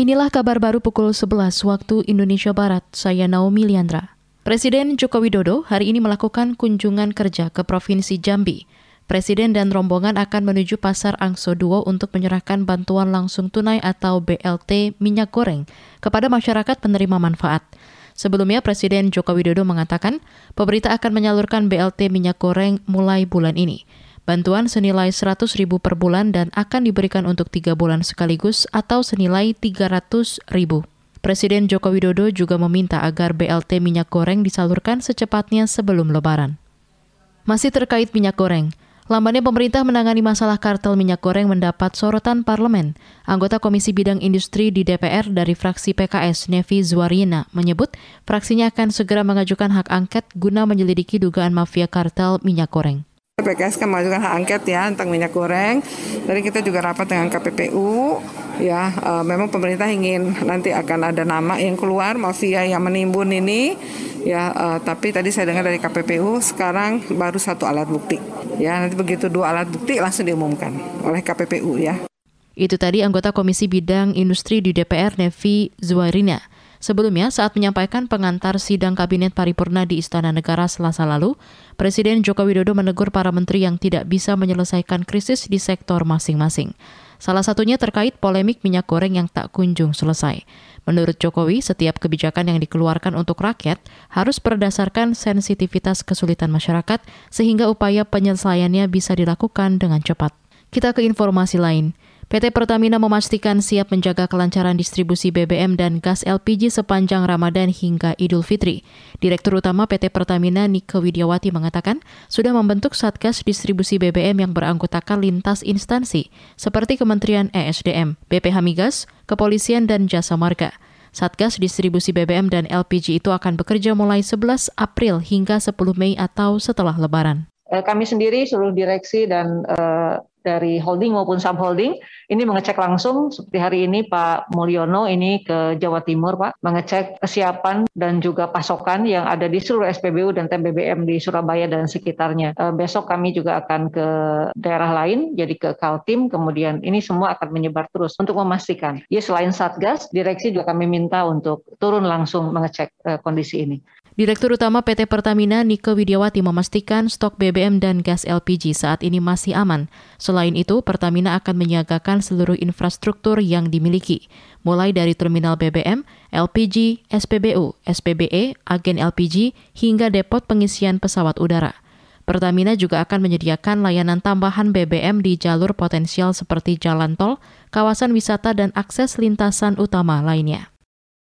Inilah kabar baru pukul 11 waktu Indonesia Barat. Saya Naomi Liandra. Presiden Joko Widodo hari ini melakukan kunjungan kerja ke Provinsi Jambi. Presiden dan rombongan akan menuju Pasar Angso Duo untuk menyerahkan bantuan langsung tunai atau BLT minyak goreng kepada masyarakat penerima manfaat. Sebelumnya, Presiden Joko Widodo mengatakan pemerintah akan menyalurkan BLT minyak goreng mulai bulan ini. Bantuan senilai 100 ribu per bulan dan akan diberikan untuk tiga bulan sekaligus atau senilai 300 ribu. Presiden Joko Widodo juga meminta agar BLT minyak goreng disalurkan secepatnya sebelum lebaran. Masih terkait minyak goreng, Lambannya pemerintah menangani masalah kartel minyak goreng mendapat sorotan parlemen. Anggota Komisi Bidang Industri di DPR dari fraksi PKS, Nevi Zuarina, menyebut fraksinya akan segera mengajukan hak angket guna menyelidiki dugaan mafia kartel minyak goreng. PKS kan mengajukan hak angket ya tentang minyak goreng. Dari kita juga rapat dengan KPPU. Ya, e, memang pemerintah ingin nanti akan ada nama yang keluar mafia yang menimbun ini. Ya, e, tapi tadi saya dengar dari KPPU sekarang baru satu alat bukti. Ya, nanti begitu dua alat bukti langsung diumumkan oleh KPPU ya. Itu tadi anggota Komisi Bidang Industri di DPR Nevi Zuarina. Sebelumnya, saat menyampaikan pengantar sidang Kabinet Paripurna di Istana Negara selasa lalu, Presiden Joko Widodo menegur para menteri yang tidak bisa menyelesaikan krisis di sektor masing-masing. Salah satunya terkait polemik minyak goreng yang tak kunjung selesai. Menurut Jokowi, setiap kebijakan yang dikeluarkan untuk rakyat harus berdasarkan sensitivitas kesulitan masyarakat sehingga upaya penyelesaiannya bisa dilakukan dengan cepat. Kita ke informasi lain. PT Pertamina memastikan siap menjaga kelancaran distribusi BBM dan gas LPG sepanjang Ramadan hingga Idul Fitri. Direktur Utama PT Pertamina Nike Widiawati mengatakan sudah membentuk Satgas Distribusi BBM yang beranggotakan lintas instansi seperti Kementerian ESDM, BPH Migas, Kepolisian, dan Jasa Marga. Satgas Distribusi BBM dan LPG itu akan bekerja mulai 11 April hingga 10 Mei atau setelah Lebaran. Eh, kami sendiri seluruh direksi dan uh, dari holding maupun subholding ini mengecek langsung seperti hari ini Pak Mulyono ini ke Jawa Timur Pak mengecek kesiapan dan juga pasokan yang ada di seluruh SPBU dan TBBM di Surabaya dan sekitarnya. E, besok kami juga akan ke daerah lain jadi ke Kaltim kemudian ini semua akan menyebar terus untuk memastikan. Ya selain Satgas, direksi juga kami minta untuk turun langsung mengecek e, kondisi ini. Direktur Utama PT Pertamina Nike Widiawati memastikan stok BBM dan gas LPG saat ini masih aman. Selain itu, Pertamina akan menyiagakan seluruh infrastruktur yang dimiliki, mulai dari terminal BBM, LPG, SPBU, SPBE, agen LPG, hingga depot pengisian pesawat udara. Pertamina juga akan menyediakan layanan tambahan BBM di jalur potensial seperti jalan tol, kawasan wisata, dan akses lintasan utama lainnya.